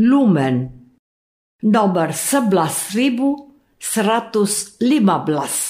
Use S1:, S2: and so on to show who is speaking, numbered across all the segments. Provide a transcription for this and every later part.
S1: Lumen nomor 11115.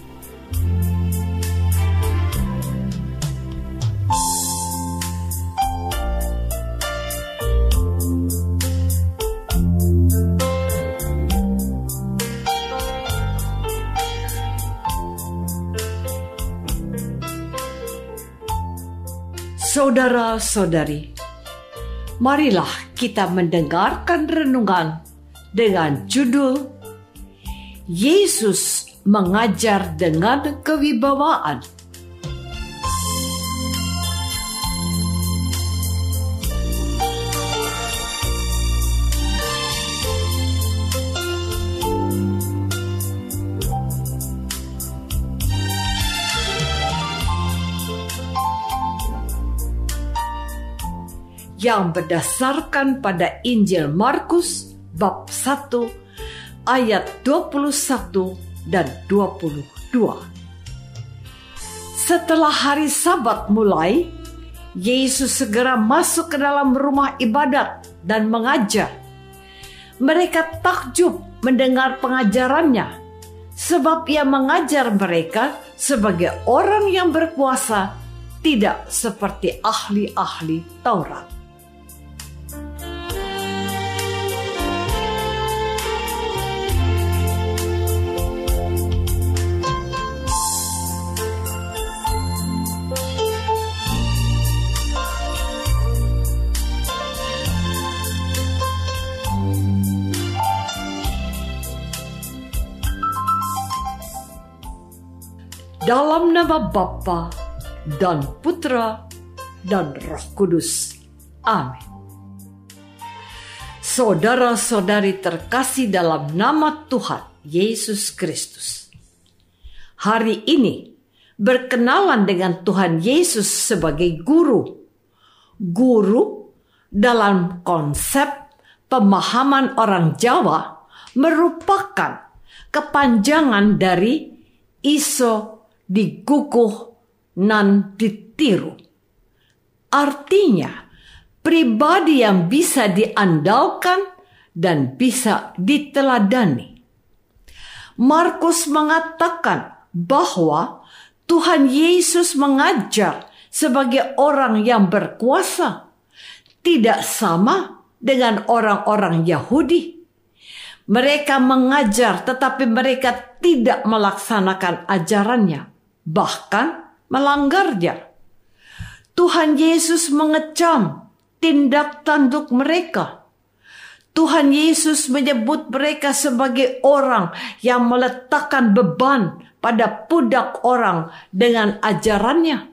S1: Saudara-saudari, marilah kita mendengarkan renungan dengan judul Yesus mengajar dengan kewibawaan. Yang berdasarkan pada Injil Markus bab 1 ayat 21 dan 22. Setelah hari Sabat mulai, Yesus segera masuk ke dalam rumah ibadat dan mengajar. Mereka takjub mendengar pengajarannya, sebab ia mengajar mereka sebagai orang yang berkuasa, tidak seperti ahli-ahli Taurat. Dalam nama Bapa dan Putra dan Roh Kudus. Amin. Saudara-saudari terkasih dalam nama Tuhan Yesus Kristus. Hari ini berkenalan dengan Tuhan Yesus sebagai guru. Guru dalam konsep pemahaman orang Jawa merupakan kepanjangan dari iso dikukuh nan ditiru. Artinya, pribadi yang bisa diandalkan dan bisa diteladani. Markus mengatakan bahwa Tuhan Yesus mengajar sebagai orang yang berkuasa, tidak sama dengan orang-orang Yahudi. Mereka mengajar, tetapi mereka tidak melaksanakan ajarannya bahkan melanggarnya. Tuhan Yesus mengecam tindak tanduk mereka. Tuhan Yesus menyebut mereka sebagai orang yang meletakkan beban pada pudak orang dengan ajarannya,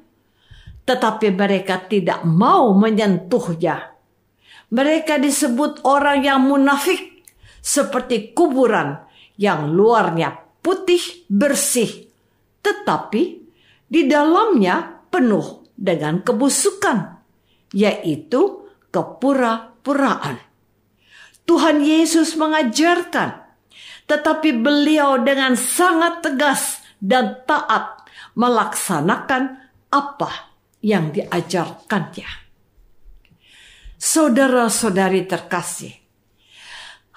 S1: tetapi mereka tidak mau menyentuhnya. Mereka disebut orang yang munafik, seperti kuburan yang luarnya putih bersih, tetapi di dalamnya penuh dengan kebusukan, yaitu kepura-puraan. Tuhan Yesus mengajarkan, tetapi beliau dengan sangat tegas dan taat melaksanakan apa yang diajarkannya. Saudara-saudari terkasih,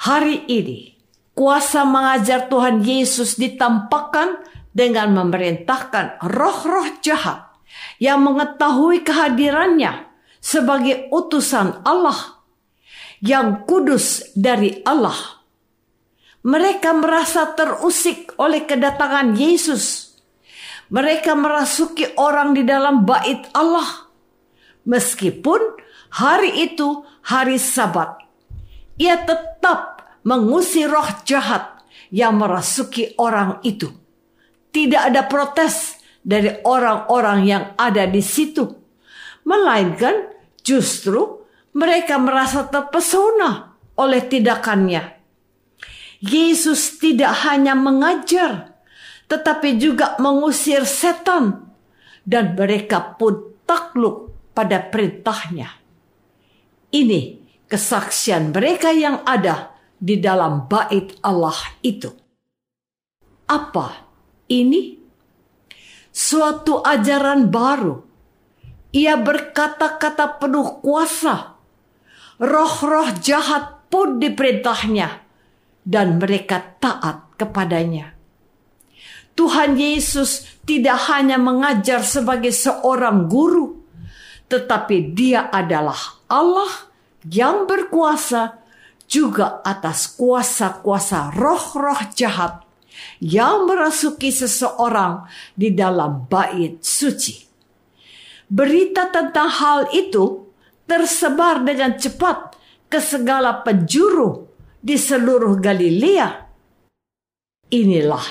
S1: hari ini kuasa mengajar Tuhan Yesus ditampakkan dengan memerintahkan roh-roh jahat yang mengetahui kehadirannya sebagai utusan Allah yang kudus dari Allah. Mereka merasa terusik oleh kedatangan Yesus. Mereka merasuki orang di dalam bait Allah. Meskipun hari itu hari Sabat, ia tetap mengusir roh jahat yang merasuki orang itu. Tidak ada protes dari orang-orang yang ada di situ, melainkan justru mereka merasa terpesona oleh tindakannya. Yesus tidak hanya mengajar, tetapi juga mengusir setan, dan mereka pun takluk pada perintahnya. Ini kesaksian mereka yang ada di dalam bait Allah itu. Apa ini? Suatu ajaran baru. Ia berkata-kata penuh kuasa. Roh-roh jahat pun diperintahnya dan mereka taat kepadanya. Tuhan Yesus tidak hanya mengajar sebagai seorang guru, tetapi Dia adalah Allah yang berkuasa juga atas kuasa-kuasa roh-roh jahat yang merasuki seseorang di dalam bait suci. Berita tentang hal itu tersebar dengan cepat ke segala penjuru di seluruh Galilea. Inilah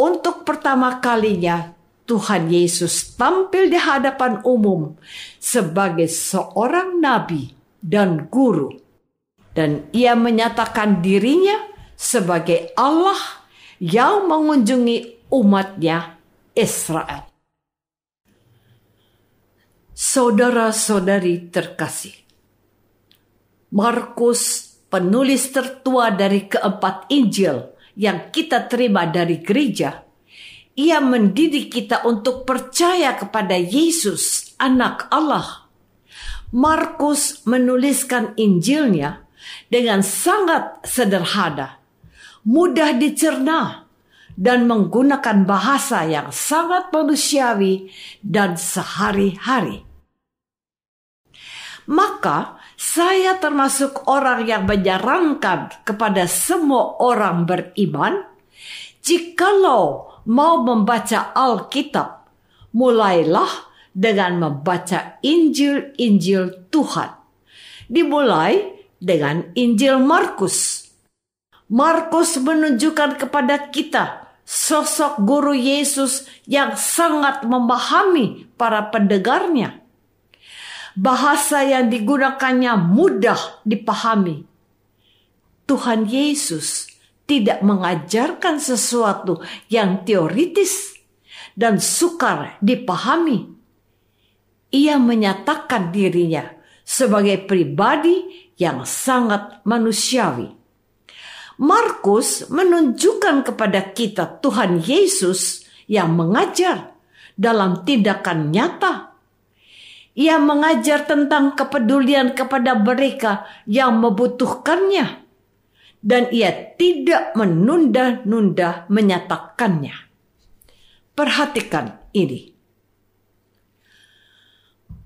S1: untuk pertama kalinya Tuhan Yesus tampil di hadapan umum sebagai seorang nabi dan guru. Dan ia menyatakan dirinya sebagai Allah yang mengunjungi umatnya Israel. Saudara-saudari terkasih, Markus, penulis tertua dari keempat Injil yang kita terima dari gereja, ia mendidik kita untuk percaya kepada Yesus, Anak Allah. Markus menuliskan Injilnya dengan sangat sederhana mudah dicerna, dan menggunakan bahasa yang sangat manusiawi dan sehari-hari. Maka saya termasuk orang yang menyarankan kepada semua orang beriman, jikalau mau membaca Alkitab, mulailah dengan membaca Injil-Injil Tuhan. Dimulai dengan Injil Markus Markus menunjukkan kepada kita sosok guru Yesus yang sangat memahami para pendengarnya. Bahasa yang digunakannya mudah dipahami. Tuhan Yesus tidak mengajarkan sesuatu yang teoritis dan sukar dipahami. Ia menyatakan dirinya sebagai pribadi yang sangat manusiawi. Markus menunjukkan kepada kita Tuhan Yesus yang mengajar dalam tindakan nyata. Ia mengajar tentang kepedulian kepada mereka yang membutuhkannya, dan ia tidak menunda-nunda menyatakannya. Perhatikan ini.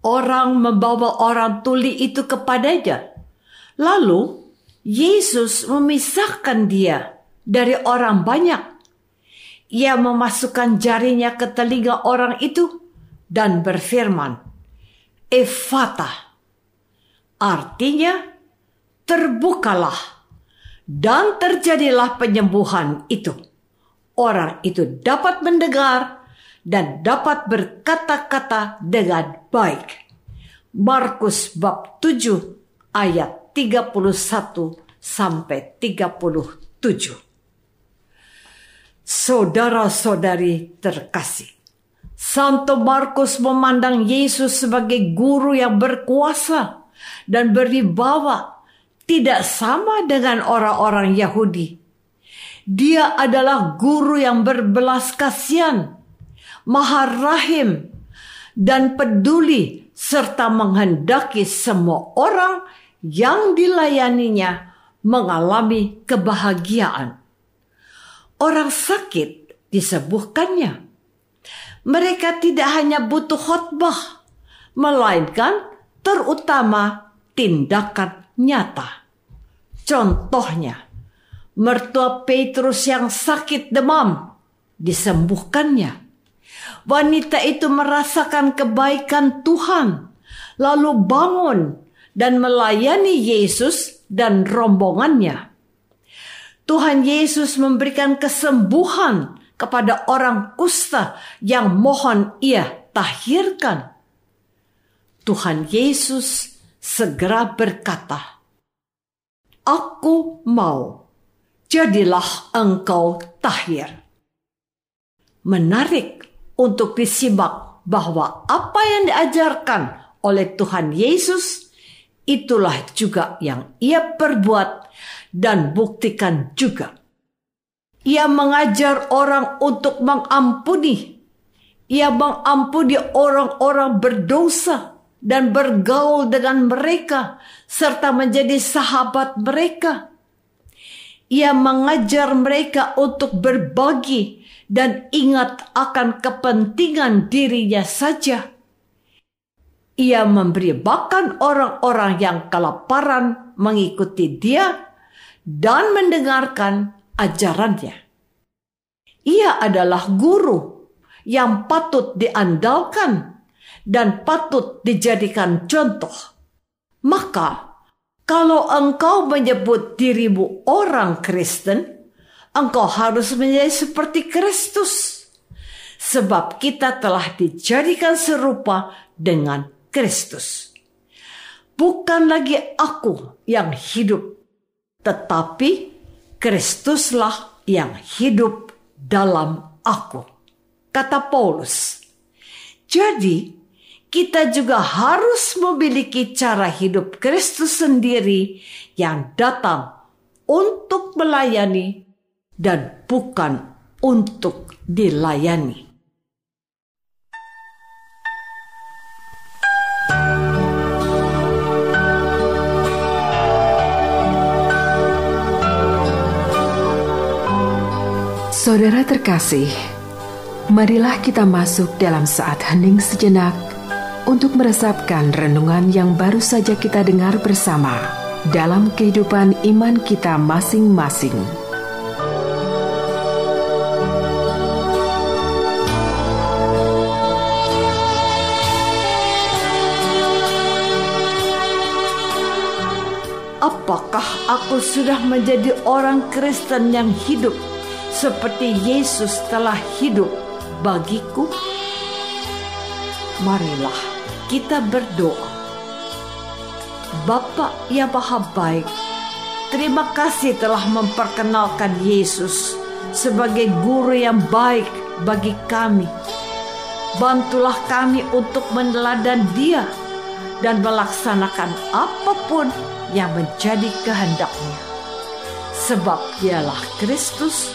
S1: Orang membawa orang tuli itu kepadanya, lalu Yesus memisahkan dia dari orang banyak. Ia memasukkan jarinya ke telinga orang itu dan berfirman, Efata. Artinya, terbukalah dan terjadilah penyembuhan itu. Orang itu dapat mendengar dan dapat berkata-kata dengan baik. Markus bab 7 ayat 31 sampai 37. Saudara-saudari terkasih, Santo Markus memandang Yesus sebagai guru yang berkuasa dan berwibawa, tidak sama dengan orang-orang Yahudi. Dia adalah guru yang berbelas kasihan, maha rahim, dan peduli serta menghendaki semua orang yang dilayaninya mengalami kebahagiaan. Orang sakit disembuhkannya. Mereka tidak hanya butuh khotbah, melainkan terutama tindakan nyata. Contohnya, mertua Petrus yang sakit demam disembuhkannya. Wanita itu merasakan kebaikan Tuhan, lalu bangun dan melayani Yesus dan rombongannya. Tuhan Yesus memberikan kesembuhan kepada orang kusta yang mohon ia tahirkan. Tuhan Yesus segera berkata, "Aku mau, jadilah engkau tahir." Menarik untuk disimak bahwa apa yang diajarkan oleh Tuhan Yesus itulah juga yang ia perbuat dan buktikan juga. Ia mengajar orang untuk mengampuni. Ia mengampuni orang-orang berdosa dan bergaul dengan mereka serta menjadi sahabat mereka. Ia mengajar mereka untuk berbagi dan ingat akan kepentingan dirinya saja. Ia memberi makan orang-orang yang kelaparan mengikuti dia dan mendengarkan ajarannya. Ia adalah guru yang patut diandalkan dan patut dijadikan contoh. Maka, kalau engkau menyebut dirimu orang Kristen, engkau harus menjadi seperti Kristus. Sebab kita telah dijadikan serupa dengan Kristus. Bukan lagi aku yang hidup, tetapi Kristuslah yang hidup dalam aku. Kata Paulus. Jadi, kita juga harus memiliki cara hidup Kristus sendiri yang datang untuk melayani dan bukan untuk dilayani.
S2: Saudara terkasih, marilah kita masuk dalam saat hening sejenak untuk meresapkan renungan yang baru saja kita dengar bersama dalam kehidupan iman kita masing-masing.
S1: Apakah aku sudah menjadi orang Kristen yang hidup seperti Yesus telah hidup bagiku? Marilah kita berdoa. Bapa yang Maha Baik, terima kasih telah memperkenalkan Yesus sebagai guru yang baik bagi kami. Bantulah kami untuk meneladan Dia dan melaksanakan apa pun yang menjadi kehendaknya. Sebab dialah Kristus,